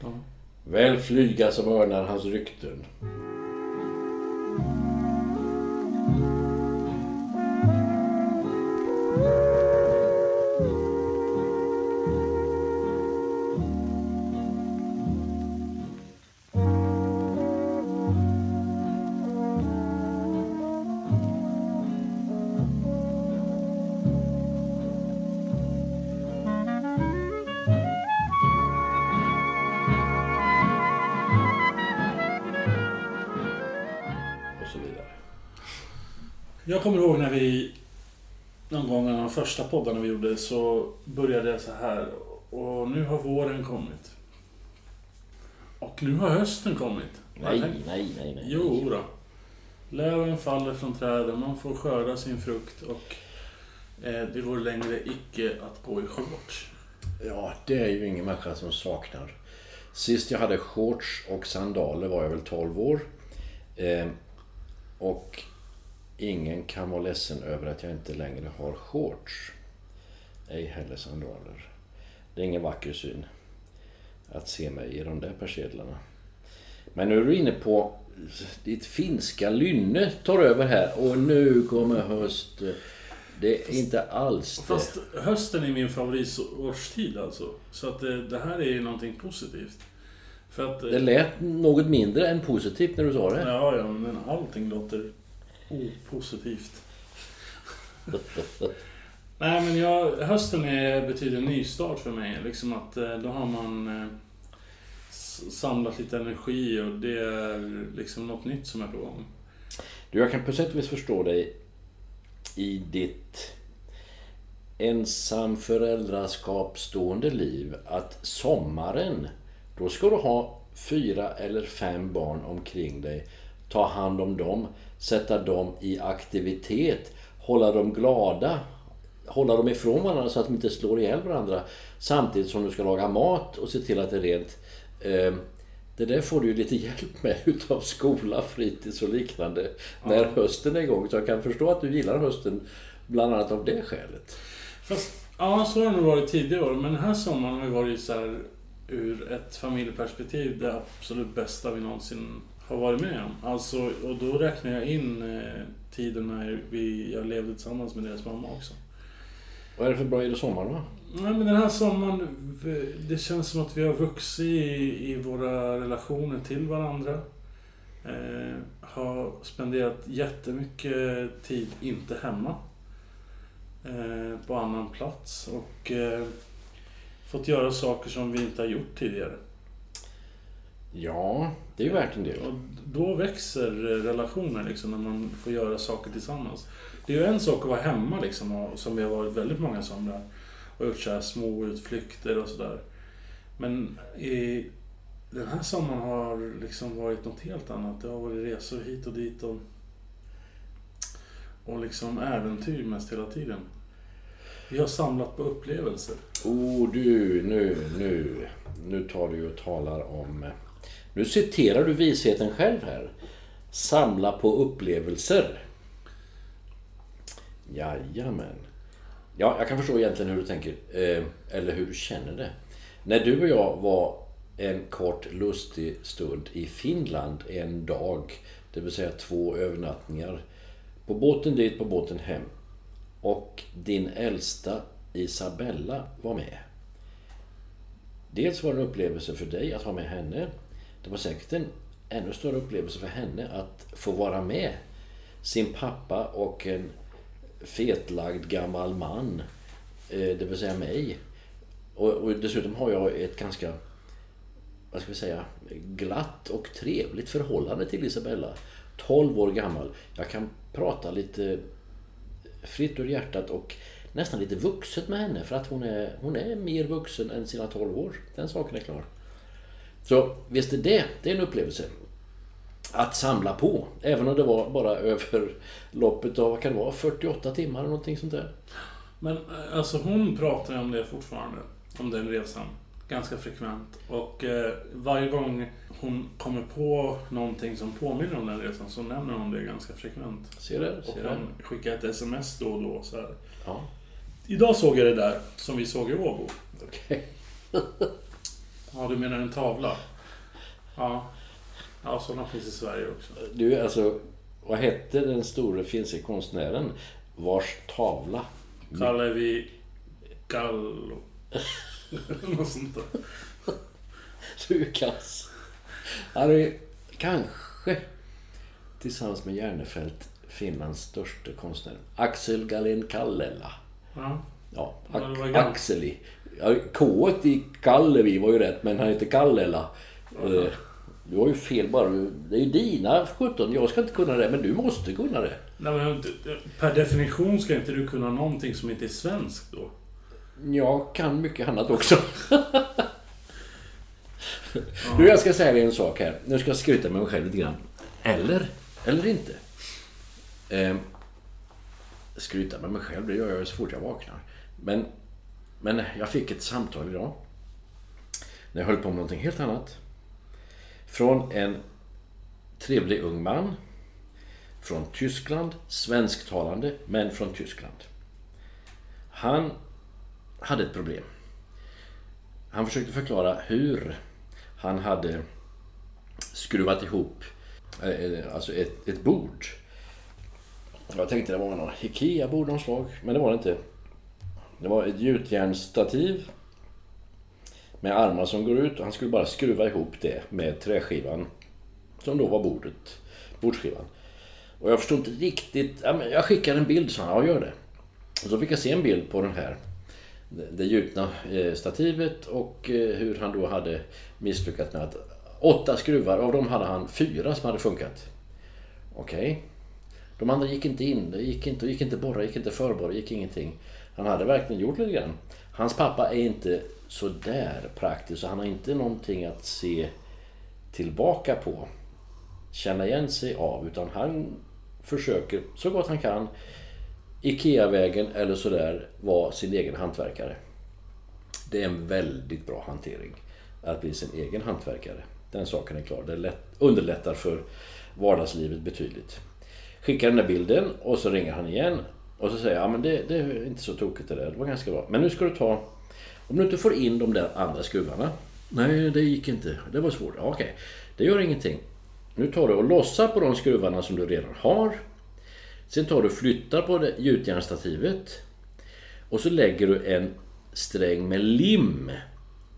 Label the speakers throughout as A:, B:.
A: Ja.
B: Väl flyga som örnar hans rykten.
A: Jag kommer ihåg när vi någon gång av de första poddarna vi gjorde så började jag så här. Och nu har våren kommit. Och nu har hösten kommit.
B: Nej, nej, nej, nej.
A: Jo då. Löven faller från träden, man får skörda sin frukt och eh, det går längre icke att gå i shorts.
B: Ja, det är ju ingen människa som saknar. Sist jag hade shorts och sandaler var jag väl 12 år. Eh, och ingen kan vara ledsen över att jag inte längre har shorts. Ej heller sandaler. Det är ingen vacker syn att se mig i de där persedlarna. Men nu är du inne på ditt finska lynne tar över här och nu kommer höst. Det är inte alls det.
A: Fast hösten är min favoritårstid alltså. Så att det, det här är ju någonting positivt. För att... eh,
B: Det lät något mindre än positivt när du sa det.
A: Ja, ja, men allting låter opositivt. Nej, men jag, hösten är, betyder nystart för mig. Liksom att eh, då har man eh, samlat lite energi och det är liksom något nytt som är på gång.
B: Du, jag kan på sätt och vis förstå dig i ditt ensam föräldraskapsstående liv. Att sommaren, då ska du ha fyra eller fem barn omkring dig. Ta hand om dem, sätta dem i aktivitet, hålla dem glada, hålla dem ifrån varandra så att de inte slår ihjäl varandra. Samtidigt som du ska laga mat och se till att det är rent. Eh, Det där får du ju lite hjälp med utav skola, fritids och liknande när hösten är igång. Så jag kan förstå att du gillar hösten bland annat av det skälet.
A: Fast, ja, så har det nog varit tidigare år. Men den här sommaren har ju varit så här, ur ett familjeperspektiv det absolut bästa vi någonsin har varit med om. Alltså, och då räknar jag in eh, tiden när vi, jag levde tillsammans med deras mamma också.
B: Vad är det för bra i det sommar då?
A: Nej, men den här sommaren, det känns som att vi har vuxit i, i våra relationer till varandra. Eh, har spenderat jättemycket tid inte hemma. Eh, på annan plats och eh, fått göra saker som vi inte har gjort tidigare.
B: Ja, det är ju värt en del.
A: Och då växer relationer liksom när man får göra saker tillsammans. Det är ju en sak att vara hemma liksom, och, som vi har varit väldigt många somrar. Och gjort så här små utflykter och sådär. Men i den här sommaren har liksom varit något helt annat. Det har varit resor hit och dit och, och liksom äventyr mest hela tiden. Vi har samlat på upplevelser.
B: Oh du, nu, nu, nu tar du och talar om... Nu citerar du visheten själv här. Samla på upplevelser. Jajamän. Ja, jag kan förstå egentligen hur du tänker. Eh, eller hur du känner det. När du och jag var en kort lustig stund i Finland en dag. Det vill säga två övernattningar. På båten dit, på båten hem. Och din äldsta Isabella var med. Dels var det en upplevelse för dig att ha med henne det var säkert en ännu större upplevelse för henne att få vara med sin pappa och en fetlagd gammal man, eh, det vill säga mig. Och, och dessutom har jag ett ganska, vad ska vi säga, glatt och trevligt förhållande till Isabella. 12 år gammal. Jag kan prata lite fritt ur hjärtat och nästan lite vuxet med henne för att hon är, hon är mer vuxen än sina 12 år. Den saken är klar. Så visst är det, det är en upplevelse. Att samla på, även om det var bara över loppet av, vad kan det vara, 48 timmar eller någonting sånt där.
A: Men eh, alltså hon pratar ju om det fortfarande. Om den resan. Ganska frekvent. Och eh, varje gång hon kommer på någonting som påminner om den resan så nämner hon det ganska frekvent.
B: Ser?
A: Och
B: Ser du?
A: hon skickar ett sms då och då. Så här.
B: Ja,
A: Idag såg jag det där som vi såg i Åbo.
B: okej.
A: Ja, du menar en tavla? Ja. Ja, sådana finns i Sverige också.
B: Du, alltså, vad hette den store finske konstnären vars tavla
A: Kallar vi Gallo. Något sånt där.
B: Du är kass. Han är kanske tillsammans med Järnefelt Finlands största konstnär. Axel Galén Kallela.
A: Ja.
B: Ja, Ak- Axeli. Ja, K i Kallevi var ju rätt, men han heter Kallela. Eh, Du har ju fel bara. Det är ju dina 17. Jag ska inte kunna det, men du måste kunna det.
A: Nej, men, per definition ska inte du kunna någonting som inte är svenskt då?
B: Jag kan mycket annat också. Du, jag ska säga dig en sak här. Nu ska jag skryta med mig själv lite grann. Eller, eller inte. Eh, skryta med mig själv, det gör jag så fort jag vaknar. Men, men jag fick ett samtal idag. När jag höll på med någonting helt annat. Från en trevlig ung man. Från Tyskland, svensktalande, men från Tyskland. Han hade ett problem. Han försökte förklara hur han hade skruvat ihop eh, alltså ett, ett bord. Jag tänkte det var någon IKEA-bord någon slag, men det var det inte. Det var ett gjutjärnsstativ med armar som går ut och han skulle bara skruva ihop det med träskivan som då var bordet, bordsskivan. Och jag förstod inte riktigt. Ja, men jag skickar en bild, sa han. Ja, gör det. Och så fick jag se en bild på den här det- gjutna eh, stativet och eh, hur han då hade misslyckats med att åtta skruvar, av dem hade han fyra som hade funkat. Okej. De andra gick inte in, det gick inte, gick inte borra, gick inte förborra, gick ingenting. Han hade verkligen gjort lite grann. Hans pappa är inte så där praktisk så han har inte någonting att se tillbaka på. Känna igen sig av utan han försöker så gott han kan IKEA-vägen eller sådär vara sin egen hantverkare. Det är en väldigt bra hantering att bli sin egen hantverkare. Den saken är klar. Det lätt, underlättar för vardagslivet betydligt. Skickar den där bilden och så ringer han igen och så säger jag, ja men det, det är inte så tokigt det där, det var ganska bra. Men nu ska du ta, om du inte får in de där andra skruvarna. Nej, det gick inte, det var svårt. Ja, Okej, det gör ingenting. Nu tar du och lossar på de skruvarna som du redan har. Sen tar du och flyttar på det gjutjärnsstativet. Och så lägger du en sträng med lim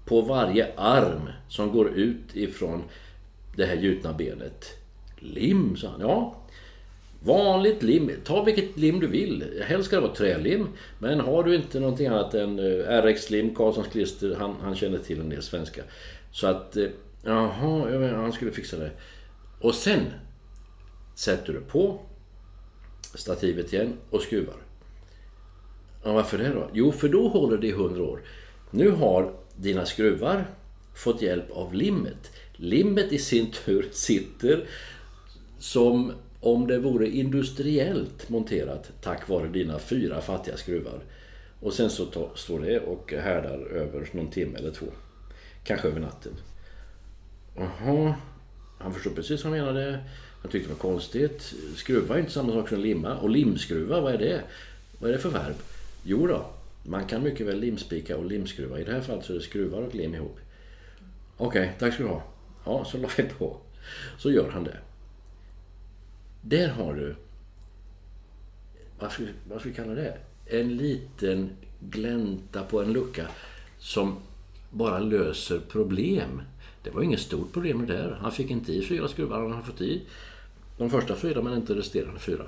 B: på varje arm som går ut ifrån det här gjutna benet. Lim, sa han. Ja, vanligt lim. Ta vilket lim du vill. Helst ska det vara trälim. Men har du inte någonting annat än eh, RX-lim, Karlssons klister, han, han känner till en del svenska. Så att, eh, jaha, jag menar, han skulle fixa det. Och sen sätter du på stativet igen och skruvar. Ja, varför det då? Jo, för då håller det i 100 år. Nu har dina skruvar fått hjälp av limmet. Limmet i sin tur sitter som om det vore industriellt monterat tack vare dina fyra fattiga skruvar. Och sen så ta, står det och härdar över någon timme eller två. Kanske över natten. Jaha, han förstod precis vad han menade. Han tyckte det var konstigt. Skruva är inte samma sak som limma. Och limskruva, vad är det? Vad är det för verb? Jo då, man kan mycket väl limspika och limskruva. I det här fallet så är det skruvar och lim ihop. Okej, tack ska du ha. Ja, så la vi på. Så gör han det. Där har du, vad ska, vi- vad ska vi kalla det? En liten glänta på en lucka som bara löser problem. Det var inget stort problem med det där. Han fick inte i fyra skruvar. Han har fått i de första fyra men inte resterande fyra.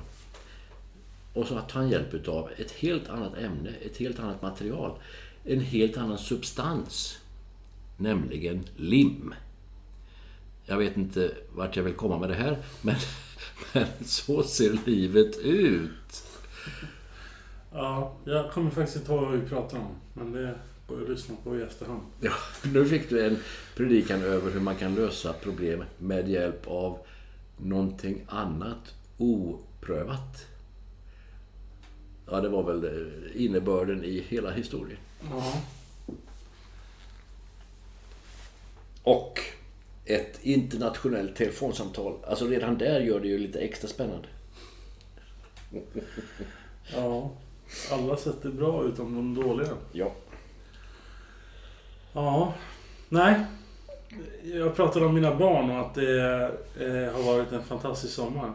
B: Och så att han hjälp utav ett helt annat ämne, ett helt annat material, en helt annan substans. Nämligen lim. Jag vet inte vart jag vill komma med det här, men, men så ser livet ut.
A: Ja, jag kommer faktiskt inte ihåg vad vi pratar om. Men det går att lyssna på i efterhand.
B: Ja, nu fick du en predikan över hur man kan lösa problem med hjälp av någonting annat oprövat. Ja, det var väl innebörden i hela historien.
A: Ja.
B: Och ett internationellt telefonsamtal. Alltså redan där gör det ju lite extra spännande.
A: ja. Alla sätt är bra utom de dåliga.
B: Ja.
A: Ja. Nej. Jag pratade om mina barn och att det eh, har varit en fantastisk sommar.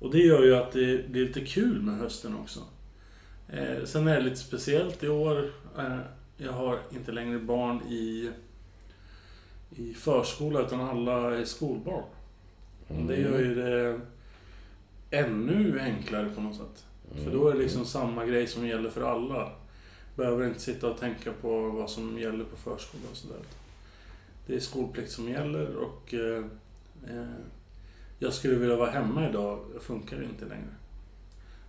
A: Och det gör ju att det blir lite kul med hösten också. Eh, sen är det lite speciellt i år. Eh, jag har inte längre barn i, i förskola utan alla är skolbarn. Och det gör ju det ännu enklare på något sätt. För då är det liksom samma grej som gäller för alla. Behöver inte sitta och tänka på vad som gäller på förskolan och sådär. Det är skolplikt som gäller och eh, eh, jag skulle vilja vara hemma idag, det funkar inte längre.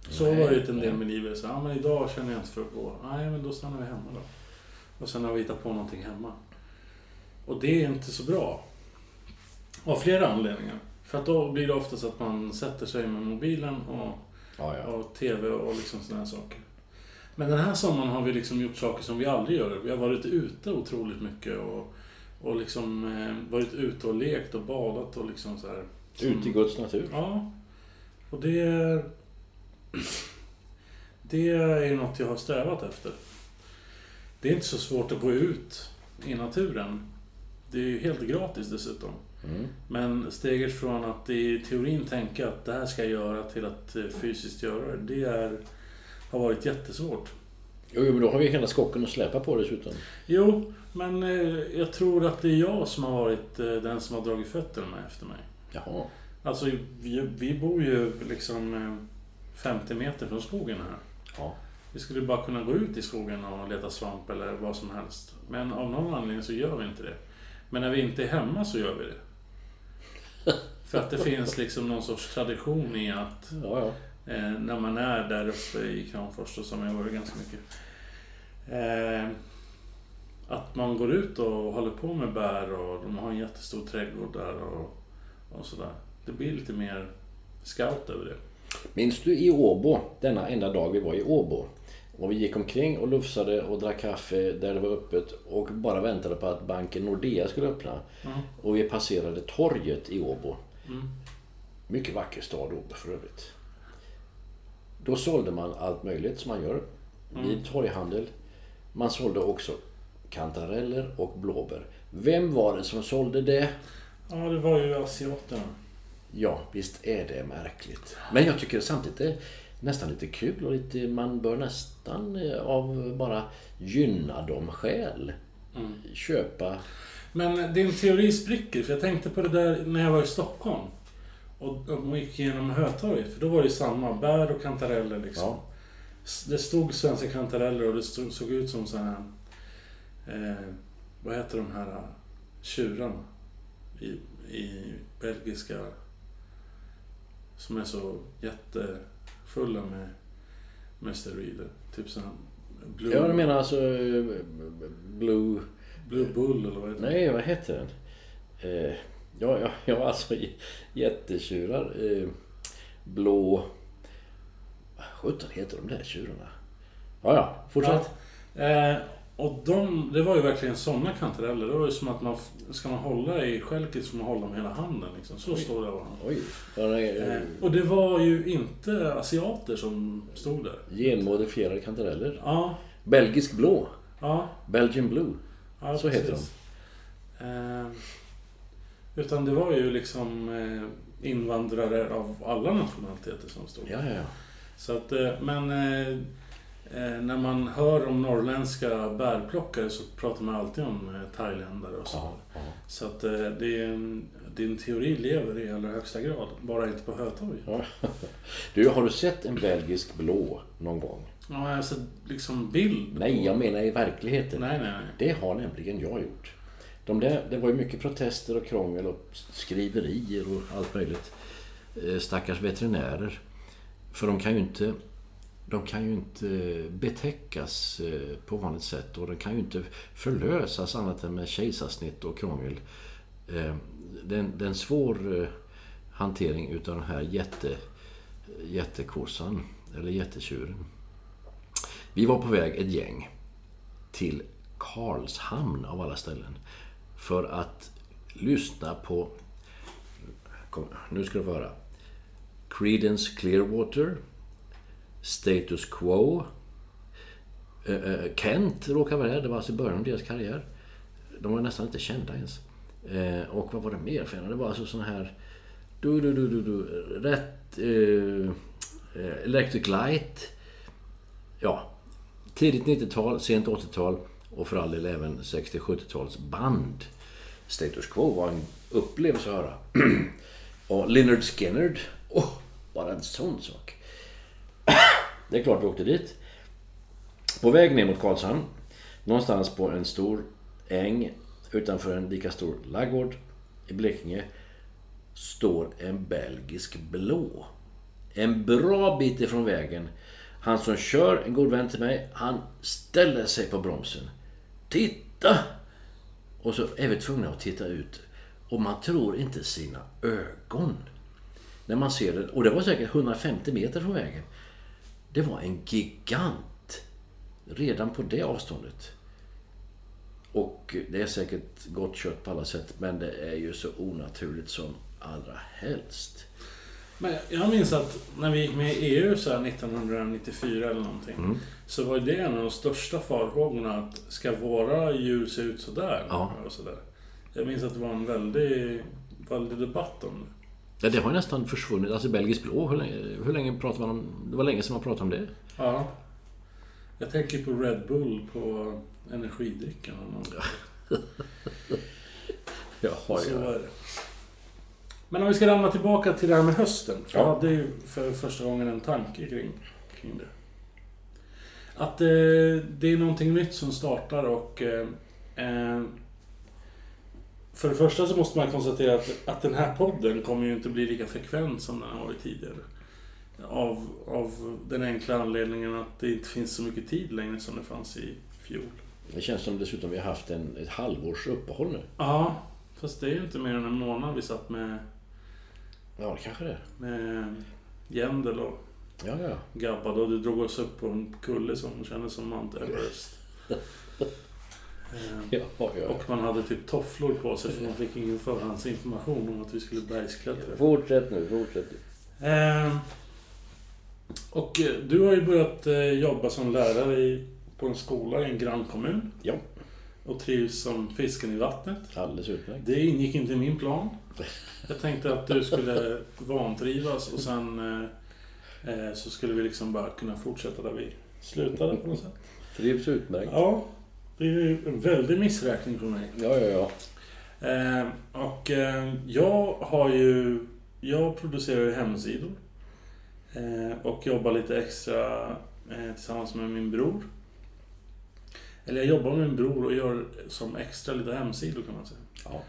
A: Så
B: Nej,
A: var det ju en del med livet. Så, ja, men idag känner jag inte för att gå. Nej, men då stannar vi hemma då. Och sen har vi hittat på någonting hemma. Och det är inte så bra. Av flera anledningar. För att då blir det oftast att man sätter sig med mobilen och,
B: Ja, ja.
A: och TV och liksom sådana saker. Men den här sommaren har vi liksom gjort saker som vi aldrig gör. Vi har varit ute otroligt mycket och, och liksom eh, varit ute och lekt och badat och liksom så här.
B: Ute i Guds natur.
A: Ja. Och det... Det är ju något jag har strävat efter. Det är inte så svårt att gå ut i naturen. Det är ju helt gratis dessutom.
B: Mm.
A: Men steget från att i teorin tänka att det här ska jag göra till att eh, fysiskt göra det, det är, har varit jättesvårt.
B: Jo, men då har vi hela skocken att släpa på dessutom.
A: Jo, men eh, jag tror att det är jag som har varit eh, den som har dragit fötterna efter mig.
B: Jaha.
A: Alltså, vi, vi bor ju liksom eh, 50 meter från skogen här.
B: Ja.
A: Vi skulle bara kunna gå ut i skogen och leta svamp eller vad som helst. Men av någon anledning så gör vi inte det. Men när vi inte är hemma så gör vi det. För att det finns liksom någon sorts tradition i att
B: Ja, ja.
A: eh, när man är där uppe i Kramfors, då, som jag varit ganska mycket. Eh, att man går ut och håller på med bär och de har en jättestor trädgård där och, och sådär. Det blir lite mer scout över det.
B: Minns du i Åbo, denna enda dag vi var i Åbo? Och vi gick omkring och lufsade och drack kaffe där det var öppet och bara väntade på att banken Nordea skulle öppna.
A: Mm.
B: Och vi passerade torget i Åbo.
A: Mm.
B: Mycket vacker stad Åbo för övrigt. Då sålde man allt möjligt som man gör vid torghandel. Man sålde också kantareller och blåbär. Vem var det som sålde det?
A: Ja, det var ju asiaterna.
B: Ja, visst är det märkligt. Men jag tycker samtidigt det nästan lite kul och lite, man bör nästan eh, av bara gynna dem skäl köpa.
A: Men din teori spricker, för jag tänkte på det där när jag var i Stockholm. Och, och gick igenom Hötorget, för då var det ju samma. Bär och kantareller liksom.
B: Ja.
A: Det stod svenska kantareller och det stod, såg ut som så här... Eh, vad heter de här eh, tjurarna? I, I belgiska... Som är så jättefulla med, med steroider. Typ här Blue,
B: Ja, jag menar alltså eh, Blue...
A: Blue Bull eller vad heter?
B: Nej, vad heter den? Eh, ja, ja, ja, alltså jättetjurar. Eh, blå... Vad sjutton heter de där tjurarna? Ja, ja, fortsätt.
A: Ja. Eh, och de, det var ju verkligen sådana kantareller. Det var ju som att man, ska man hålla i skälket får man hålla med hela handen. Liksom. Så stora var de.
B: Oj.
A: Eh,
B: eh,
A: och det var ju inte asiater som stod där.
B: genmodifierade kantareller.
A: Ja,
B: Belgisk blå.
A: ja.
B: Belgian blue.
A: ja
B: Så heter
A: precis. Eh, utan det var ju liksom eh, invandrare av alla nationaliteter som stod.
B: Ja, ja, ja.
A: Så att, eh, men Eh, när man hör om norrländska bärplockare så pratar man alltid om eh, thailändare och så.
B: Ja, ja.
A: Så att eh, det är din teori lever i allra högsta grad, bara inte på Hötorg.
B: Ja. Du, har du sett en belgisk blå någon gång?
A: Ja, alltså liksom bild.
B: Nej, jag menar i verkligheten.
A: Nej, nej, nej.
B: Det har nämligen jag gjort. De där, det var ju mycket protester och krångel och skriverier och allt möjligt. Eh, Stackars veterinärer. För de kan ju inte, de kan ju inte betäckas eh, på vanligt sätt och de kan ju inte förlösas annat än med kejsarsnitt och krångel. Eh, det är en, svår eh, hantering utav den här jätte, jättekossan, eller jättetjuren. Vi var på väg ett gäng till Karlshamn av alla ställen. För att lyssna på... Kom, nu ska du få höra. Creedence Clearwater. Status Quo. Eh, eh, Kent råkade vara där. Det var alltså i början av deras karriär. De var nästan inte kända ens. Eh, och vad var det mer för en? Det var alltså sådana här... Du, du, du, du, du, rätt... Eh, Electric Light. Ja, tidigt 90-tal, sent 80-tal och för all del även 60-70-tals band. Status Quo var en upplevelse att höra. och Lynyrd Skynyrd, åh, bara en sån sak. Det är klart vi åkte dit. På väg ner mot Karlshamn, någonstans på en stor äng utanför en lika stor laggård i Blekinge, står en belgisk blå. En bra bit ifrån vägen. Han som kör, en god vän till mig, han ställer sig på bromsen. Titta! Och så är vi tvungna att titta ut. Och man tror inte sina ögon. När man ser det. Och det var säkert 150 meter från vägen. Det var en gigant. Redan på det avståndet. Och det är säkert gott kött på alla sätt. Men det är ju så onaturligt som allra helst.
A: Men jag minns att när vi gick med i EU så här 1994 eller någonting.
B: Mm.
A: Så var det en av de största farhågorna att ska våra djur se ut sådär?
B: Ja.
A: Och sådär. Jag minns att det var en väldig, väldig debatt om det.
B: Ja, det har ju nästan försvunnit. Alltså belgisk blå, hur länge, hur länge pratar man om... Det var länge sedan man pratade om det.
A: Ja. Jag tänker på Red Bull på energidrycken. eller något.
B: Jaha,
A: Så det. Men om vi ska ramla tillbaka till det här med hösten.
B: Ja.
A: Jag hade ju för första gången en tanke kring, kring det. Att eh, det är någonting nytt som startar och... Eh, eh, för det första så måste man konstatera att, att den här podden kommer ju inte bli lika frekvent som den har varit tidigare. Av, av den enkla anledningen att det inte finns så mycket tid längre som det fanns i fjol.
B: Det känns som dessutom vi har haft en, ett halvårs uppehåll nu.
A: Ja, fast det är ju inte mer än en månad vi satt med,
B: Ja, det kanske det är.
A: med Jendel och
B: Ja, ja.
A: gabbade och du drog oss upp på en kulle som kändes som Mount Everest.
B: Ja, ja.
A: och man hade typ tofflor på sig för man fick ingen förhandsinformation om att vi skulle bergsklättra.
B: Fortsätt nu, fortsätt nu.
A: Eh, och eh, du har ju börjat eh, jobba som lärare i, på en skola i en grannkommun
B: Ja,
A: och trivs som fisken i vattnet.
B: alldeles utmärkt.
A: Det ingick inte i min plan. Jag tänkte att du skulle vantrivas och sen eh, så skulle vi liksom bara kunna fortsätta där vi slutade på något sätt.
B: Trivs utmärkt.
A: Ja, det är en väldig missräkning för mig.
B: Ja, ja, ja.
A: Eh, och eh, jag har ju... Jag producerar ju hemsidor. Eh, och jobbar lite extra eh, tillsammans med min bror. Eller jag jobbar med min bror och gör som extra lite hemsidor kan man säga.
B: ja.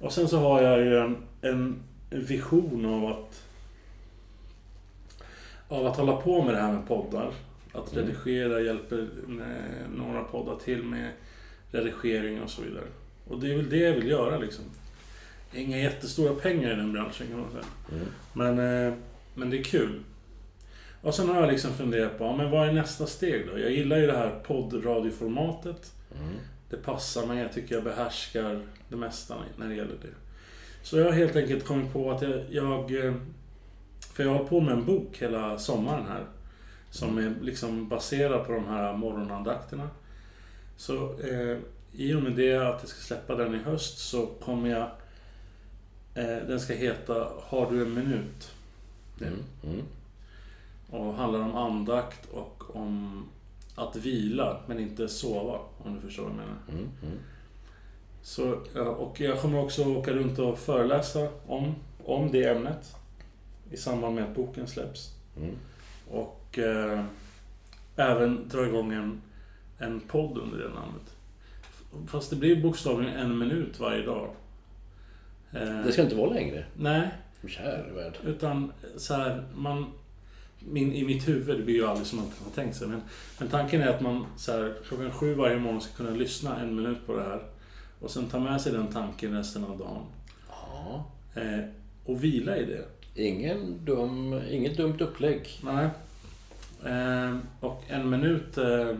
A: Och sen så har jag ju en, en vision av att av att hålla på med det här med poddar. Att redigera hjälper några poddar till med redigering och så vidare. Och det är väl det jag vill göra liksom. Inga jättestora pengar i den branschen kan man säga.
B: Mm.
A: Men, eh, men det är kul. Och sen har jag liksom funderat på, ja, men vad är nästa steg då? Jag gillar ju det här poddradioformatet.
B: Mm.
A: Det passar mig, jag tycker jag behärskar det mesta när det gäller det. Så jag har helt enkelt kommit på att jag, jag eh, för jag har på med en bok hela sommaren här. Som är liksom baserad på de här morgonandakterna. Så eh, i och med det att jag ska släppa den i höst så kommer jag... Eh, den ska heta Har du en minut?
B: Mm. Mm.
A: Och handlar om andakt och om att vila, men inte sova. Om du förstår vad jag menar.
B: Mm, mm.
A: Så, och jag kommer också åka runt och föreläsa om, om det ämnet i samband med att boken släpps.
B: Mm.
A: Och eh, även dra igång en, en podd under det namnet. Fast det blir bokstavligen en minut varje dag. Eh,
B: Det ska inte vara längre.
A: Nej,
B: värld.
A: utan så här, man... Min, I mitt huvud, det blir ju aldrig som man har tänkt sig, men, men tanken är att man så här, klockan sju varje morgon ska kunna lyssna en minut på det här. Och sen ta med sig den tanken resten av dagen.
B: Ja.
A: Eh, och vila i det.
B: Ingen dum, inget dumt upplägg.
A: Nej. Eh, och en minut, eh,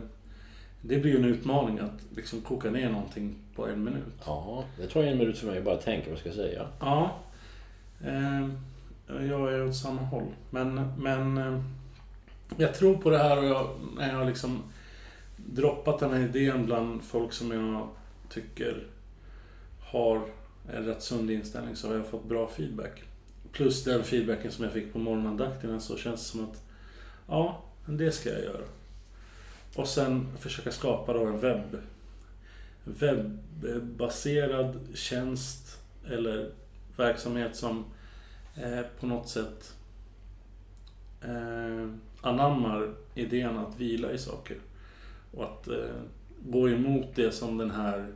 A: det blir ju en utmaning att liksom koka ner någonting på en minut.
B: Ja, det tar en minut för mig att bara tänka vad jag ska säga.
A: Ja. Eh, jag är åt samma håll. Men, men eh, jag tror på det här och jag, när jag har liksom droppat den här idén bland folk som jag tycker har en rätt sund inställning så har jag fått bra feedback. Plus den feedbacken som jag fick på morgonandakterna så känns det som att ja, men det ska jag göra. Och sen försöka skapa då en webb webbaserad tjänst eller verksamhet som eh, på något sätt eh, anammar idén att vila i saker. Och att eh, gå emot det som den här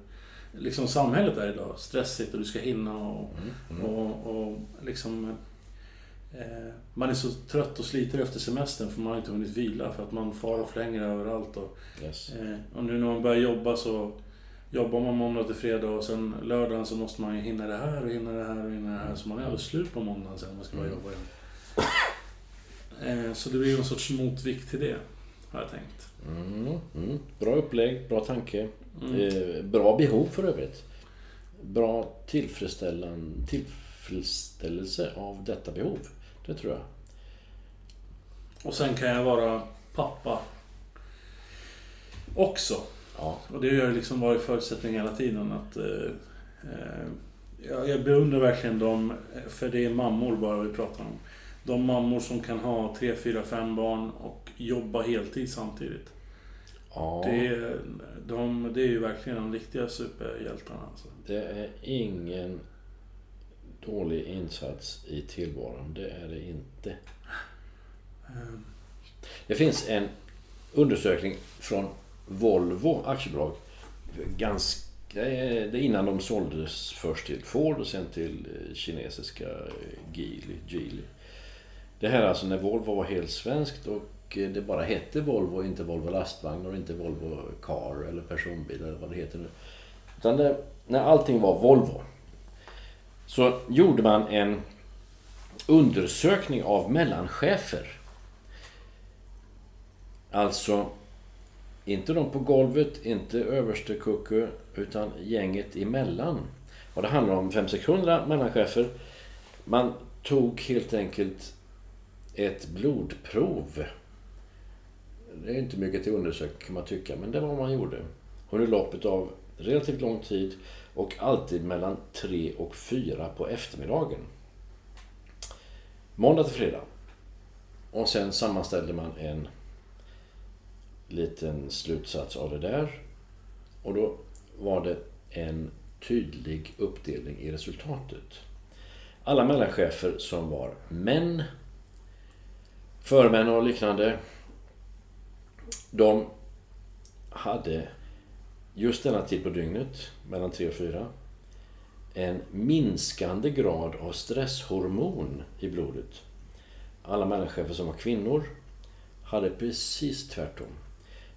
A: liksom samhället är idag. Stressigt och du ska hinna och, och, och liksom man är så trött och sliter efter semestern för man har inte hunnit vila för att man far och flänger överallt. Och,
B: Yes.
A: Eh, och nu när man börjar jobba så jobbar man måndag till fredag och sen lördagen så måste man ju hinna det här och hinna det här och hinna det här. Så man är alldeles slut på måndagen sen man ska börja jobba igen. Eh, så det blir ju en sorts motvikt till det, har jag tänkt.
B: Mm, mm. Bra upplägg, bra tanke.
A: Mm.
B: Eh, bra behov för övrigt. Bra tillfredsställelse av detta behov. Det tror jag.
A: Och sen kan jag vara pappa också.
B: Ja.
A: Och det har ju liksom varit förutsättning hela tiden att... Eh, eh, jag, jag beundrar verkligen dem, för det är mammor bara vi pratar om. De mammor som kan ha tre, fyra, fem barn och jobba heltid samtidigt.
B: ja.
A: Det, är, de, det är ju verkligen de riktiga superhjältarna. Alltså.
B: Det är ingen dålig insats i tillvaron. Det är det inte.
A: Eh,
B: Det finns en undersökning från Volvo aktiebolag. Ganska, det är innan de såldes först till Ford och sen till eh, kinesiska Geely. Geely. Det här är alltså när Volvo var helt svenskt och eh, det bara hette Volvo, inte Volvo lastvagn och inte Volvo Car eller personbil eller vad det heter nu. Utan det, när allting var Volvo så gjorde man en undersökning av mellanchefer. Alltså inte de på golvet, inte överste kucku, utan gänget emellan. Och det handlar om 500-600 mellanchefer. Man tog helt enkelt ett blodprov. Det är inte mycket till undersökning kan man tycka, men det var vad man gjorde. Under loppet av relativt lång tid och alltid mellan 3 och 4 på eftermiddagen. Måndag till fredag. Och sen sammanställde man en liten slutsats av det där. Och då var det en tydlig uppdelning i resultatet. Alla mellanchefer som var män, förmän och liknande, de hade just denna tid på dygnet, mellan 3 och 4, en minskande grad av stresshormon i blodet. Alla människor som var kvinnor hade precis tvärtom.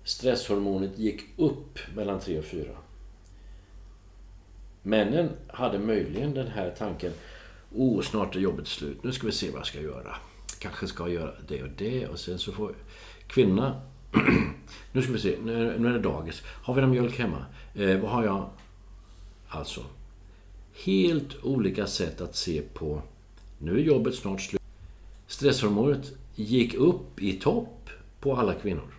B: Stresshormonet gick upp mellan 3 och 4. Männen hade möjligen den här tanken Oh, snart är jobbet slut. Nu ska vi se vad jag ska göra. Kanske ska jag göra det och det och sen så får kvinnorna Nu ska vi se, nu nu är det dagis. Har vi någon mjölk hemma? Eh, vad har jag? Alltså, helt olika sätt att se på nu är jobbet snart slut. Stresshormonet gick upp i topp på alla kvinnor.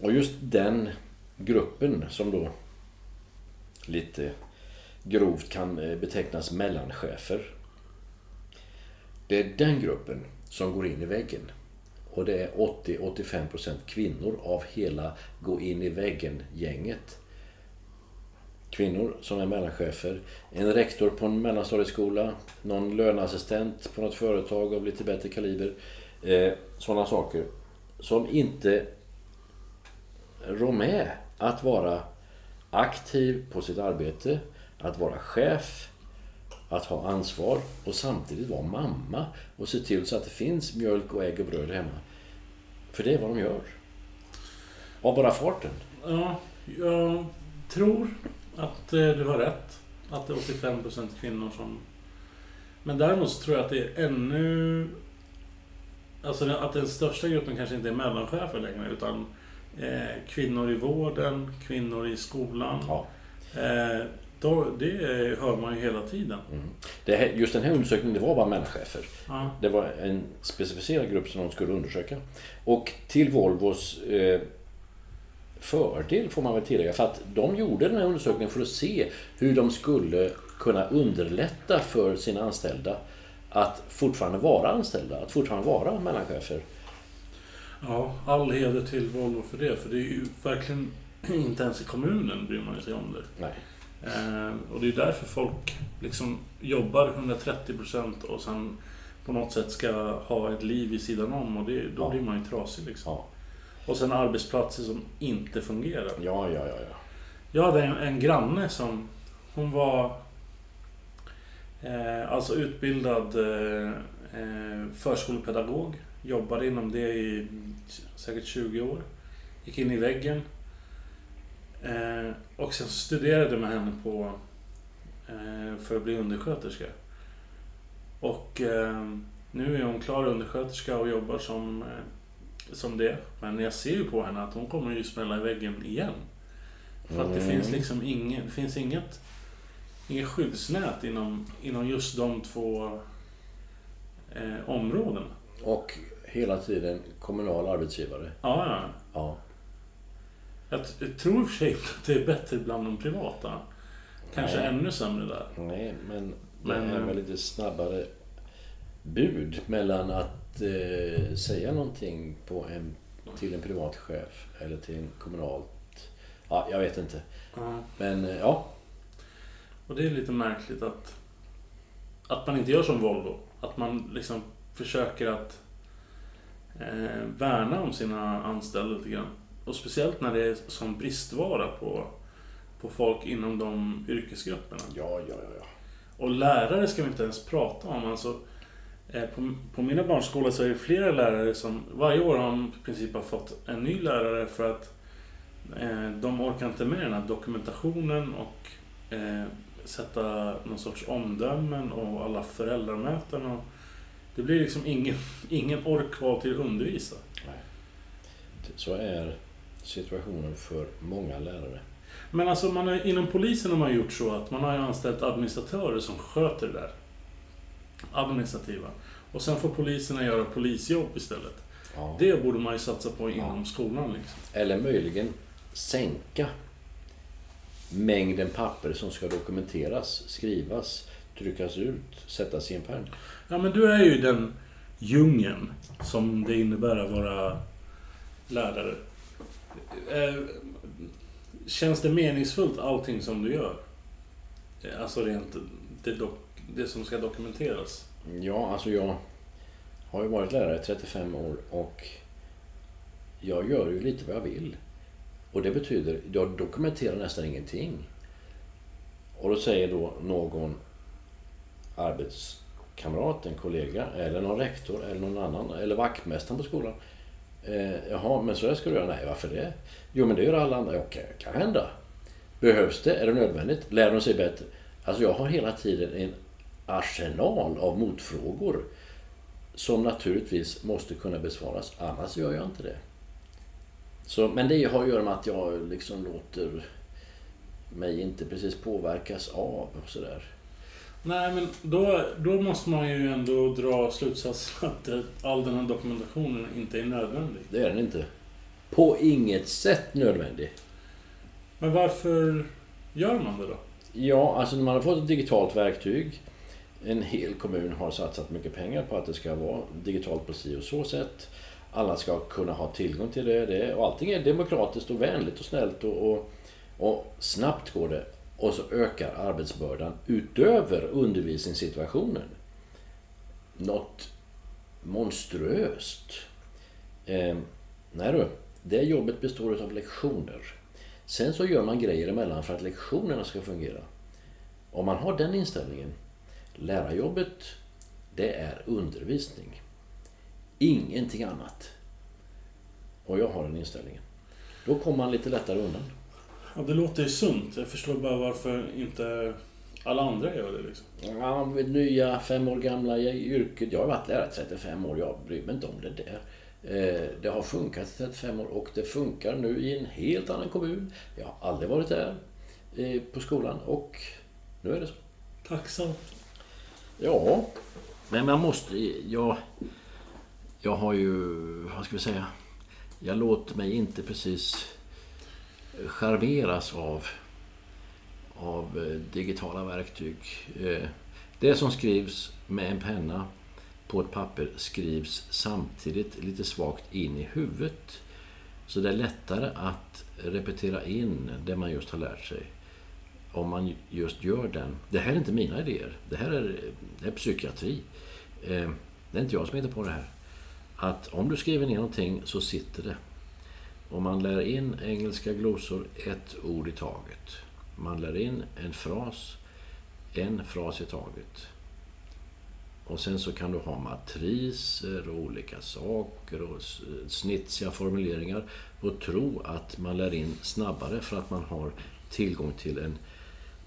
B: Och just den gruppen som då lite grovt kan eh, betecknas mellanchefer. Det är den gruppen som går in i väggen och det är 80-85% kvinnor av hela gå in i väggen-gänget. Kvinnor som är mellanchefer, en rektor på en mellanstadieskola, någon löneassistent på något företag av lite bättre kaliber. Eh, Sådana saker. Som inte rår med att vara aktiv på sitt arbete, att vara chef, att ha ansvar och samtidigt vara mamma och se till så att det finns mjölk och ägg och bröd hemma. För det är vad de gör. Av bara farten.
A: Ja, jag tror att eh, du har rätt. Att det är 85% kvinnor som... Men däremot så tror jag att det är ännu... Alltså att den största gruppen kanske inte är mellanchefer längre utan eh, kvinnor i vården, kvinnor i skolan.
B: Ja.
A: Eh, då, det hör man ju hela tiden.
B: Det här, just den här undersökningen, det var bara mellanchefer.
A: Ja.
B: Det var en specificerad grupp som de skulle undersöka. Och till Volvos eh, fördel får man väl tillägga, för att de gjorde den här undersökningen för att se hur de skulle kunna underlätta för sina anställda att fortfarande vara anställda, att fortfarande vara mellanchefer.
A: ja, all heder till Volvo för det. För det är ju verkligen inte ens i kommunen bryr man sig om det.
B: Nej.
A: Eh, och det är därför folk liksom jobbar 130% och sen på något sätt ska ha ett liv vid sidan om och det, då
B: Ja.
A: blir man ju trasig liksom.
B: Ja,
A: Och sen arbetsplatser som inte fungerar.
B: ja, ja. ja, ja.
A: Jag hade en, en granne som, hon var eh, alltså utbildad eh, eh, förskolepedagog. Jobbade inom det i säkert 20 år. Gick in i väggen. Eh, och sen studerade med henne på eh, för att bli undersköterska. Och eh, nu är hon klar undersköterska och jobbar som, eh, som det. Men jag ser ju på henne att hon kommer ju smälla i väggen igen. För att det
B: Mm.
A: finns liksom ingen, det finns inget, inget skyddsnät inom, inom just de två eh, områdena.
B: Och hela tiden kommunal arbetsgivare.
A: Ja, ja.
B: Ja.
A: Jag, tror i och för sig att det är bättre bland de privata. Kanske
B: Nej.
A: ännu sämre där.
B: Nej, men det
A: Men,
B: är
A: eh,
B: väl lite snabbare bud mellan att eh, säga någonting på en, till en privat chef eller till en kommunalt... Ja, jag vet inte.
A: Ja.
B: Men eh, ja,
A: Och det är lite märkligt att, att man inte gör som Volvo. Att man liksom försöker att eh, värna om sina anställda lite grann. Och speciellt när det är som bristvara på, på folk inom de yrkesgrupperna.
B: ja, ja, ja.
A: Och lärare ska vi inte ens prata om. Alltså, eh, på, på mina barns skola så är det flera lärare som varje år har i princip har fått en ny lärare för att eh, de orkar inte med den här dokumentationen och eh, sätta någon sorts omdömen och alla föräldramöten. Och det blir liksom ingen, ingen ork kvar till att undervisa.
B: Nej. Så är situationen för många lärare.
A: Men alltså man har, inom polisen har man gjort så att man har ju anställt administratörer som sköter det där. Administrativa. Och sen får poliserna göra polisjobb istället.
B: Ja.
A: Det borde man ju satsa på inom skolan. Liksom.
B: Eller möjligen sänka mängden papper som ska dokumenteras, skrivas, tryckas ut, sättas i en pärm.
A: Ja men du är ju den djungeln som det innebär att vara lärare. Eh, Känns det meningsfullt allting som du gör? Eh, alltså rent det, dok- det som ska dokumenteras.
B: Ja, alltså jag har ju varit lärare i 35 år och jag gör ju lite vad jag vill. Och det betyder, jag dokumenterar nästan ingenting. Och då säger då någon arbetskamrat, en kollega, eller någon rektor, eller någon annan, eller vaktmästaren på skolan. Eh, jaha, men så här ska du göra? Nej, varför det? Jo, men det gör alla andra. Okej, kan hända. Behövs det? Är det nödvändigt? Lär de sig bättre? Alltså jag har hela tiden en arsenal av motfrågor som naturligtvis måste kunna besvaras, annars gör jag inte det. Så, men det har att göra med att jag liksom låter mig inte precis påverkas av och sådär.
A: Nej, men då, då måste man ju ändå dra slutsatsen att eh, all den här dokumentationen inte är nödvändig.
B: Det är den inte. På inget sätt nödvändig.
A: Men varför gör man det då?
B: Ja, alltså när man har fått ett digitalt verktyg. En hel kommun har satsat mycket pengar på att det ska vara digitalt på si och så sätt. alla ska kunna ha tillgång till det. det och allting är demokratiskt och vänligt och snällt och, och, och snabbt går det. Och så ökar arbetsbördan utöver undervisningssituationen. Något monstruöst. Eh, nej du, det jobbet består av lektioner. Sen så gör man grejer emellan för att lektionerna ska fungera. Om man har den inställningen, lärarjobbet, det är undervisning. Ingenting annat. Och jag har den inställningen. Då kommer man lite lättare undan.
A: Ja, det låter ju sunt. Jag förstår bara varför inte alla andra gör det. Liksom.
B: Ja, nya, fem år gamla yrket. Jag har varit lärare 35 år. Jag bryr mig inte om det där. Eh, det har funkat i 35 år och det funkar nu i en helt annan kommun. Jag har aldrig varit där eh, på skolan och nu är det så.
A: Tacksamt.
B: Ja, men man måste... Jag, jag har ju... Vad ska vi säga? Jag låter mig inte precis charmeras av, av eh, digitala verktyg. Eh, det som skrivs med en penna på ett papper skrivs samtidigt lite svagt in i huvudet. Så det är lättare att repetera in det man just har lärt sig om man just gör den. Det här är inte mina idéer. Det här är, det är psykiatri. Eh, det är inte jag som hittar på det här. Att om du skriver ner någonting så sitter det och man lär in engelska glosor ett ord i taget. Man lär in en fras, en fras i taget. Och sen så kan du ha matriser och olika saker och snitsiga formuleringar och tro att man lär in snabbare för att man har tillgång till en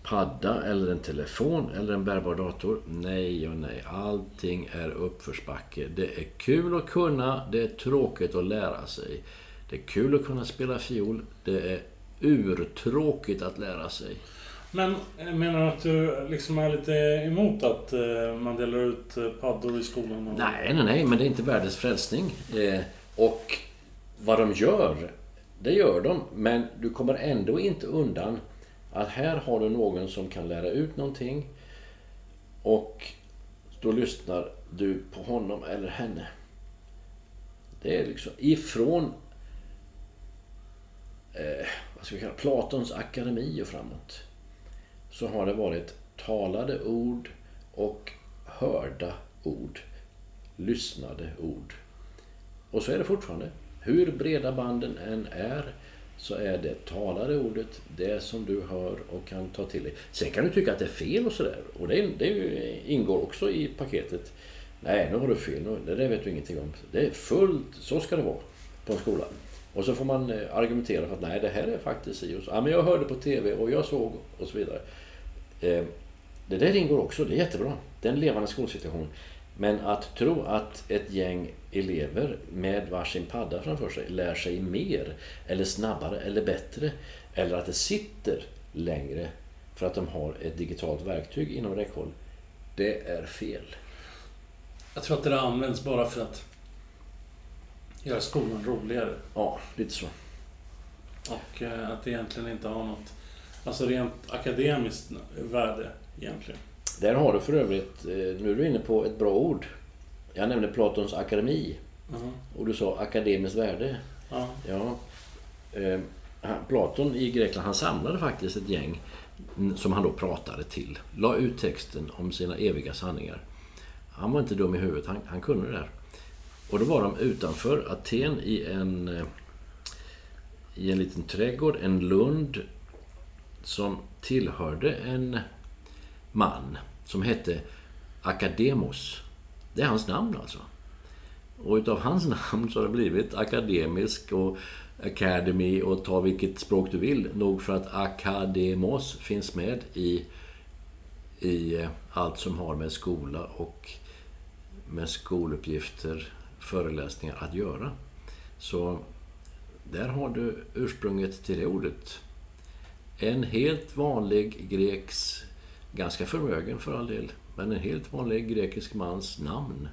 B: padda eller en telefon eller en bärbar dator. Nej och nej, allting är uppförsbacke. Det är kul att kunna, det är tråkigt att lära sig. Det är kul att kunna spela fiol, det är urtråkigt att lära sig.
A: Men eh, menar du att du liksom är lite emot att eh, man delar ut eh, paddor i skolan? Och...
B: Nej, nej, nej, men det är inte världens frälsning. Och vad de gör, det gör de. Men du kommer ändå inte undan att här har du någon som kan lära ut någonting och då lyssnar du på honom eller henne. Det är liksom ifrån eh, vad ska vi kalla Platons akademi och framåt så har det varit talade ord och hörda ord. Lyssnade ord. Och så är det fortfarande. Hur breda banden än är så är det talade ordet det som du hör och kan ta till dig. Sen kan du tycka att det är fel och sådär. Och det, det ingår också i paketet. Nej, nu har du fel. det där vet du ingenting om. Det är fullt, så ska det vara på en skola. Och så får man eh, argumentera för att nej, det här är faktiskt si och så. Ja, men jag hörde på TV och jag såg och så vidare. Eh, det där ingår också, det är jättebra. Det är en levande skolsituation. Men att tro att ett gäng elever med varsin padda framför sig lär sig mer, eller snabbare, eller bättre, eller att det sitter längre för att de har ett digitalt verktyg inom räckhåll. Det är fel.
A: Jag tror att det används bara för att göra skolan roligare.
B: Ja, lite så.
A: Och eh, att det egentligen inte har något alltså rent akademiskt värde egentligen.
B: Där har du för övrigt, eh, nu är du inne på ett bra ord. Jag nämnde Platons akademi. Mm. Och du sa akademiskt värde.
A: Ja.
B: ja. Eh, Platon i Grekland, han samlade faktiskt ett gäng som han då pratade till. La ut texten om sina eviga sanningar. Han var inte dum i huvudet, han, han kunde det där. Och då var de utanför Aten i en, eh, i en liten trädgård, en lund som tillhörde en man som hette Akademos. Det är hans namn alltså. Och utav hans namn så har det blivit akademisk och academy och ta vilket språk du vill. Nog för att akademos finns med i, i eh, allt som har med skola och med skoluppgifter, föreläsningar att göra. Så där har du ursprunget till det ordet. En helt vanlig greks ganska förmögen för all del, men en helt vanlig grekisk mans namn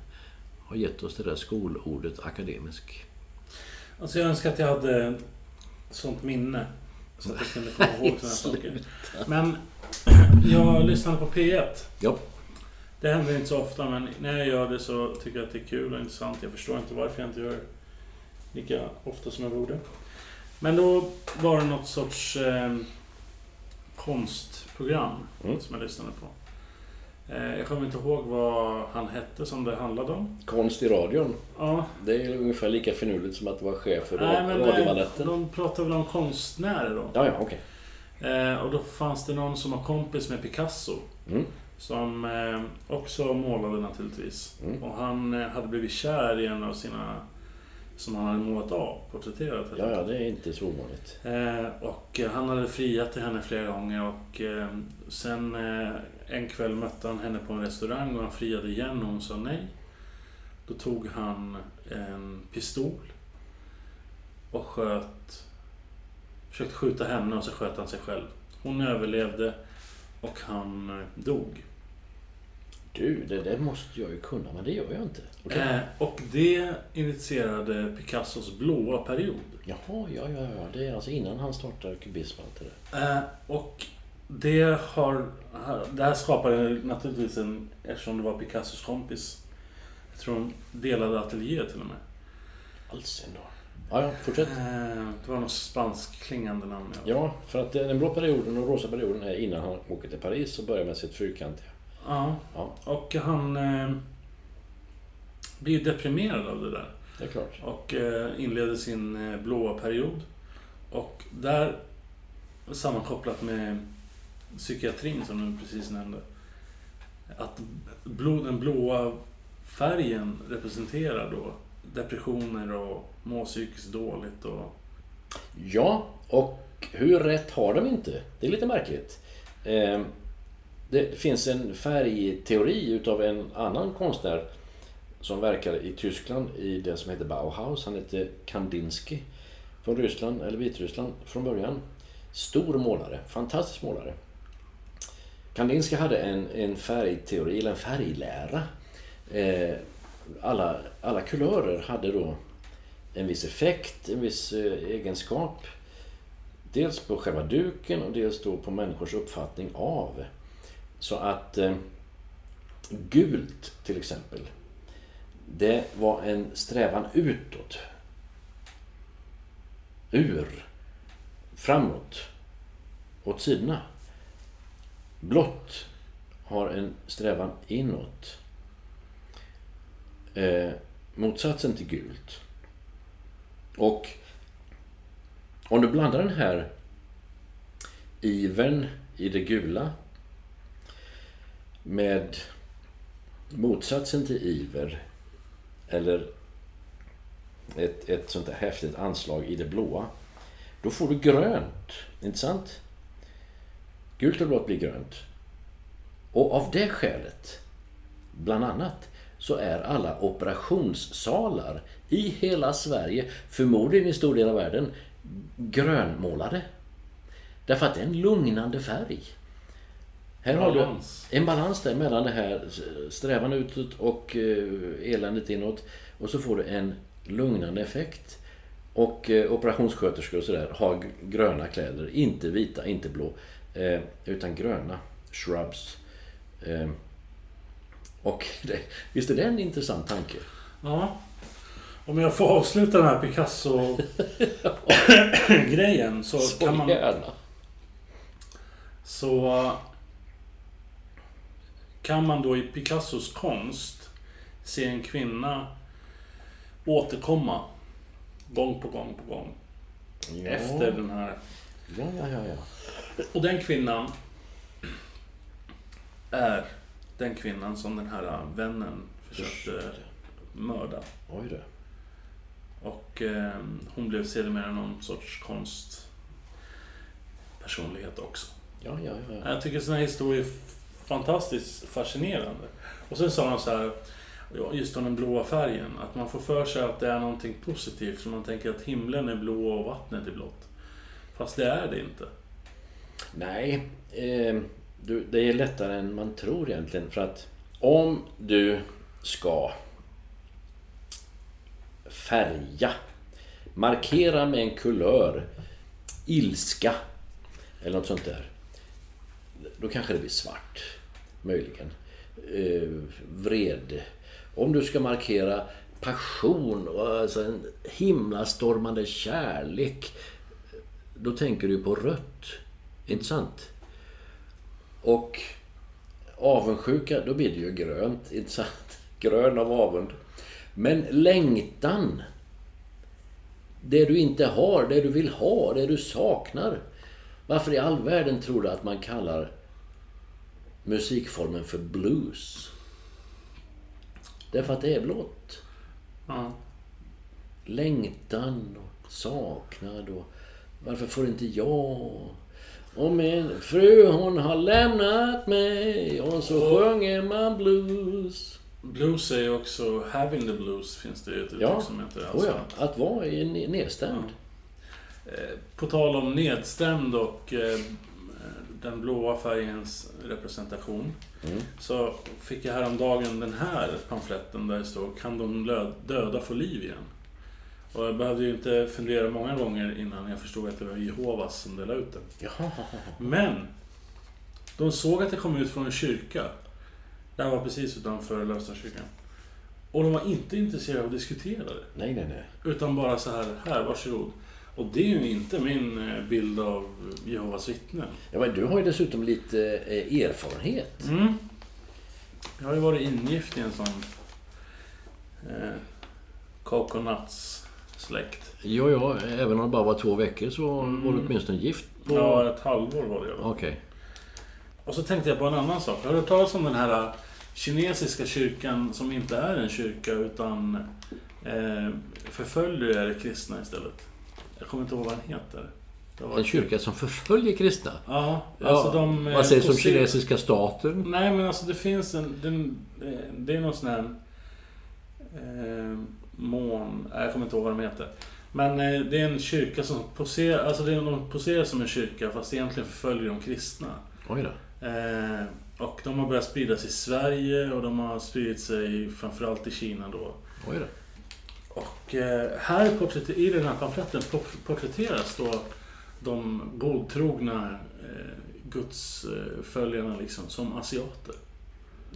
B: har gett oss det där skolordet akademisk.
A: Alltså jag önskar att jag hade sånt minne. Så att jag kunde komma ihåg sådana saker. Men jag lyssnade på P1.
B: Ja.
A: Det händer inte så ofta men när jag gör det så tycker jag att det är kul och intressant. Jag förstår inte varför jag inte gör lika ofta som jag borde. Men då var det något sorts eh, konstprogram
B: Mm.
A: som jag lyssnade på. Eh, jag kommer inte ihåg vad han hette som det handlade om.
B: Konst i radion.
A: Ja,
B: Det är ungefär lika finurligt som att vara chef för
A: eh,
B: radiobaletten.
A: de pratade väl om konstnärer då.
B: Ja, ja, okej.
A: Eh, och då fanns det någon som var kompis med Picasso.
B: Mm.
A: Som eh, också målade naturligtvis.
B: Mm.
A: Och han eh, hade blivit kär i en av sina som han hade målat av, porträtterat.
B: Ja, ja, det är inte så ovanligt.
A: Eh, och han hade friat till henne flera gånger och sen en kväll mötte han henne på en restaurang och han friade igen och hon sa nej. Då tog han en pistol och sköt Försökte skjuta henne och så sköt han sig själv. Hon överlevde och han eh, dog.
B: Du, det där måste jag ju kunna, men det gör jag inte. Okej.
A: Eh, och det initierade Picassos blåa period.
B: Jaha, ja, ja, ja. Det är alltså innan han startar kubism och det.
A: Eh, och det har... Det här skapade naturligtvis en... Eftersom det var Picassos kompis. Jag tror de delade ateljé till och med.
B: Alls ändå. Ja, ja, fortsätt.
A: Eh, det var något spanskklingande namn. Ja.
B: För att den blå perioden och rosa perioden är innan han åker till Paris och börjar med sitt fyrkantiga.
A: ja.
B: Ja,
A: Och han eh, blir deprimerad av det där.
B: det är klart.
A: Och eh, inleder sin eh, blåa period. Och där, sammankopplat med psykiatrin som du precis nämnde. Att blå, den blåa färgen representerar då depressioner och må psykiskt dåligt. Och,
B: Ja, och hur rätt har de inte? Det är lite märkligt. Ehm, det finns en färgteori utav en annan konstnär som verkar i Tyskland i det som heter Bauhaus. Han heter Kandinsky från Ryssland, eller Vitryssland från början. Stor målare, fantastisk målare. Kandinsky hade en, en färgteori, eller en färglära. Ehm, alla, alla kulörer hade då en viss effekt, en viss eh, egenskap. Dels på själva duken och dels då på människors uppfattning av. Så att eh, gult till exempel, det var en strävan utåt. Ur, framåt, åt sidorna. Blått har en strävan inåt. Eh, motsatsen till gult. Och om du blandar den här ivern i det gula med motsatsen till iver eller ett, ett sånt där häftigt anslag i det blåa då får du grönt, inte sant? Gult och blått blir grönt. Och av det skälet, bland annat, så är alla operationssalar i hela Sverige, förmodligen i stor del av världen, grönmålade. Därför att det är en lugnande färg. Här har
A: Balans.
B: du en balans där mellan det här strävan utåt och eh, eländet inåt. Och så får du en lugnande effekt. Och eh, operationssköterskor och sådär har gröna kläder. Inte vita, inte blå. Eh, utan gröna. Shrubs. Och det, visst är det en intressant tanke?
A: ja. Om jag får avsluta den här Picasso-grejen så,
B: Så
A: kan man...
B: gärna.
A: Så kan man då i Picassos konst se en kvinna återkomma gång på gång på gång.
B: Ja.
A: Efter den här...
B: Ja, ja, ja, ja.
A: Och den kvinnan är den kvinnan som den här vännen försökte mörda.
B: Oj då.
A: Och eh, hon blev sedermera någon sorts konstpersonlighet också.
B: Ja, ja, ja.
A: Jag tycker sådana historier är fantastiskt fascinerande. Och sen sa han så här, ja, just om den blåa färgen, att man får för sig att det är någonting positivt. Så man tänker att himlen är blå och vattnet är blått. Fast det är det inte.
B: Nej, eh, du, det är lättare än man tror egentligen. För att om du ska färga, markera med en kulör, ilska eller något sånt där. Då kanske det blir svart, möjligen. Eh, vrede. Om du ska markera passion och alltså en himlastormande kärlek. Då tänker du på rött. Inte sant? Och avundsjuka, då blir det ju grönt. Inte sant? Grön av avund. Men längtan. Det du inte har, det du vill ha, det du saknar. Varför i all världen tror du att man kallar musikformen för blues? Därför att det är blått.
A: Ja.
B: Längtan och saknad och varför får inte jag? Och min fru hon har lämnat mig och så sjunger man blues.
A: Blues är ju också having the blues finns det ju ett uttryck
B: Ja,
A: som heter.
B: oh
A: Alltså,
B: ja, att vara nedstämd.
A: eh, På tal om nedstämd och eh, den blåa färgens representation.
B: Mm.
A: Så fick jag häromdagen den här pamfletten där det står Kan de döda få liv igen? Och jag behövde ju inte fundera många gånger innan jag förstod att det var Jehovas som delade ut den.
B: Jaha.
A: Men! De såg att det kom ut från en kyrka. Det här var precis utanför Lövstadskyrkan. Och de var inte intresserade av att diskutera det.
B: Nej, nej, nej.
A: Utan bara så här, här varsågod. Och det är ju inte min eh, bild av Jehovas vittnen.
B: Ja, men du har ju dessutom lite eh, erfarenhet.
A: Mm. Jag har ju varit ingift i en sån eh, coconuts-släkt.
B: Ja, ja, även om det bara var två veckor så var du åtminstone gift på...
A: Ja, ett halvår var det.
B: Okej.
A: Och så tänkte jag på en annan sak. Har du hört talas om den här eh, kinesiska kyrkan som inte är en kyrka utan eh, förföljer kristna istället? Jag kommer inte ihåg vad den heter.
B: En kyrka som förföljer kristna?
A: Ja, alltså de... eh,
B: Vad sägs om kinesiska staten?
A: Nej men alltså det finns en... Den, det är någon sån här... Eh, mån... nej, Jag kommer inte ihåg vad de heter. Men eh, det är en kyrka som poserar... Alltså det är, de poserar som en kyrka fast egentligen förföljer de kristna.
B: Oj då.
A: Eh, och de har börjat spridas i Sverige och de har spridit sig framförallt i Kina då.
B: Oj då.
A: Och eh, här i den här pamfletten port- porträtteras då de godtrogna eh, gudsföljarna liksom som asiater.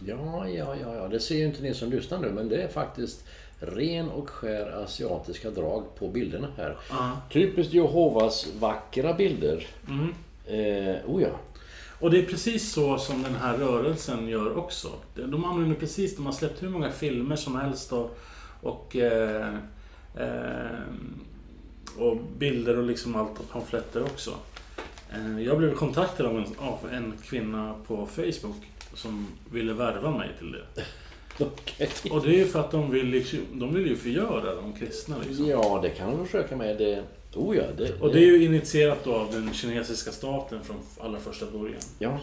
B: Ja, ja, ja, ja. Det ser ju inte ni som lyssnar nu, men det är faktiskt ren och skär asiatiska drag på bilderna här.
A: Ja.
B: Typiskt Jehovas vackra bilder.
A: Mm.
B: Eh, oh ja.
A: Och det är precis så som den här rörelsen gör också. De använder precis, de har släppt hur många filmer som helst och, och, eh, eh, och bilder och liksom allt och pamfletter också. Eh, jag blev kontaktad av en, av en kvinna på Facebook som ville värva mig till det.
B: Okej.
A: Och det är ju för att de vill, liksom, de vill ju förgöra de kristna liksom.
B: Ja, det kan de försöka med. Det, oh ja, det,
A: Och det är ju initierat då av den kinesiska staten från allra första början.
B: Ja,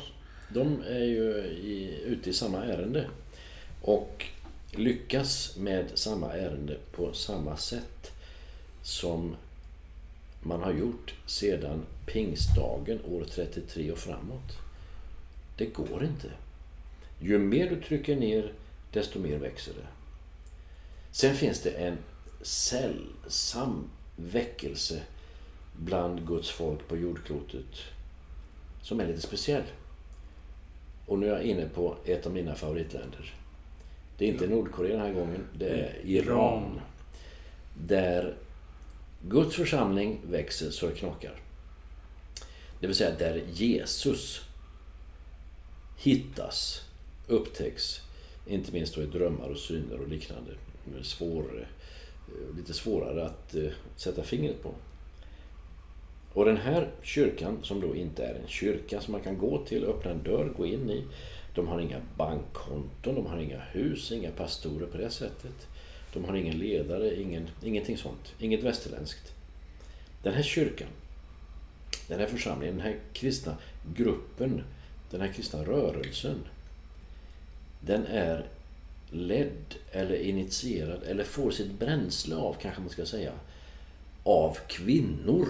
B: de är ju i, ute i samma ärende. Och lyckas med samma ärende på samma sätt som man har gjort sedan pingstdagen år 33 och framåt. Det går inte. Ju mer du trycker ner, desto mer växer det. Sen finns det en sällsam väckelse bland Guds folk på jordklotet som är lite speciell. Och nu är jag inne på ett av mina favoritländer. Det är inte Nordkorea den här gången, det är Iran. Där Guds församling växer så det knakar. Det vill säga där Jesus hittas, upptäcks, inte minst då i drömmar och syner och liknande. Svår, eh, lite svårare att eh, sätta fingret på. Och den här kyrkan, som då inte är en kyrka som man kan gå till, öppna en dörr, gå in i. De har inga bankkonton, de har inga hus, inga pastorer på det sättet. De har ingen ledare, ingen, ingenting sånt. Inget västerländskt. Den här kyrkan, den här församlingen, den här kristna gruppen, den här kristna rörelsen. Den är ledd eller initierad eller får sitt bränsle av, kanske man ska säga, av kvinnor.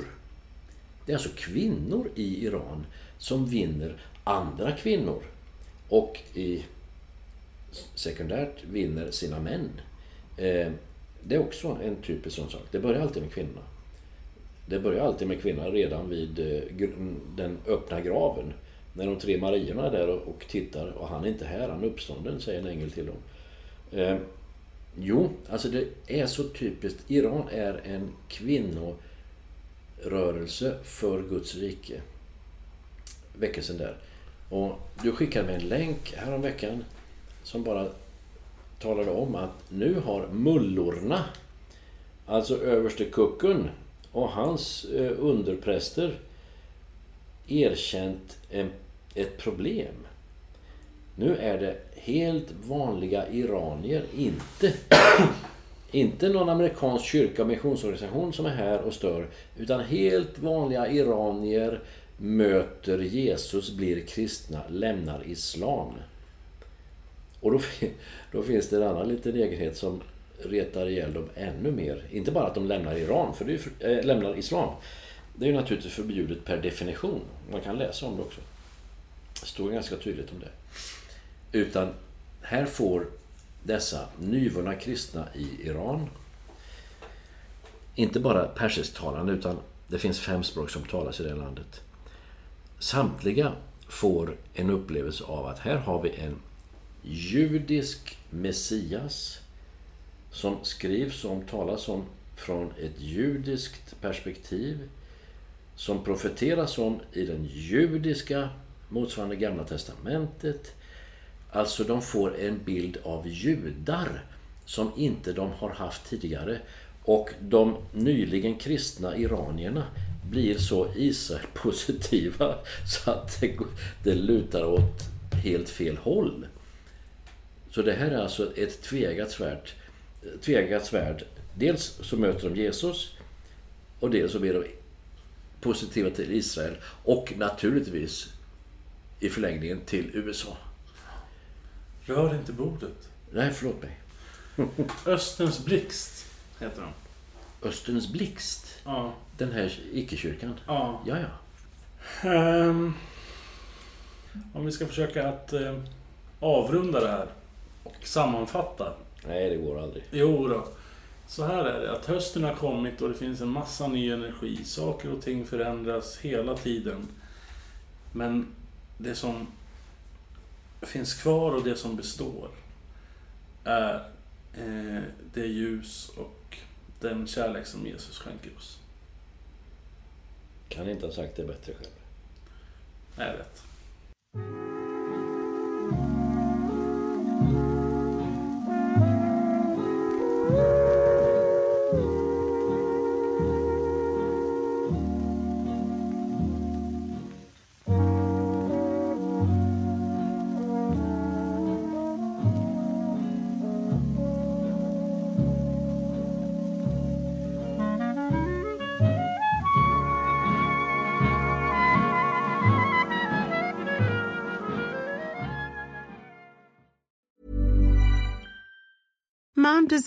B: Det är alltså kvinnor i Iran som vinner andra kvinnor och i sekundärt vinner sina män. Eh, det är också en typisk sån sak. Det börjar alltid med kvinnorna. Det börjar alltid med kvinnan redan vid eh, den öppna graven. När de tre Marierna är där och- och tittar och han är inte här, han är uppstånden, säger en ängel till dem. Eh, Jo, alltså det är så typiskt. Iran är en kvinnorörelse för Guds rike. Väckelsen där. Och du skickade mig en länk häromveckan som bara talade om att nu har mullorna, alltså överste kucken och hans eh, underpräster erkänt en, ett problem. Nu är det helt vanliga iranier, inte, inte någon amerikansk kyrka och missionsorganisation som är här och stör, utan helt vanliga iranier möter Jesus, blir kristna, lämnar islam. Och då, då finns det en annan liten egenhet som retar ihjäl dem ännu mer. Inte bara att de lämnar Iran, för det är, äh, lämnar islam. Det är ju naturligtvis förbjudet per definition. Man kan läsa om det också. Det står ganska tydligt om det. Utan här får dessa nyvunna kristna i Iran inte bara persisktalande utan det finns fem språk som talas i det landet. Samtliga får en upplevelse av att här har vi en judisk Messias som skrivs om, talas om från ett judiskt perspektiv som profeteras om i den judiska motsvarande Gamla Testamentet. Alltså de får en bild av judar som inte de har haft tidigare. Och de nyligen kristna iranierna blir så Israel-positiva så att det, det lutar åt helt fel håll. Så det här är alltså ett tvegat svärd. Tvegat svärd. Dels så möter de Jesus och dels så blir de positiva till Israel och naturligtvis i förlängningen till USA.
A: Rör inte bordet.
B: Nej, förlåt mig.
A: Österns blixt heter de.
B: Österns blixt?
A: Ja.
B: Den här icke-kyrkan?
A: Ja.
B: Ja, ja.
A: Um, om vi ska försöka att um, avrunda det här och sammanfatta.
B: Nej, det går aldrig.
A: Jo då. Så här är det, att hösten har kommit och det finns en massa ny energi. Saker och ting förändras hela tiden. Men det som finns kvar och det som består är eh, det ljus och den kärlek som Jesus skänker oss.
B: Kan inte ha sagt det bättre själv.
A: Nej, rätt.
C: Mom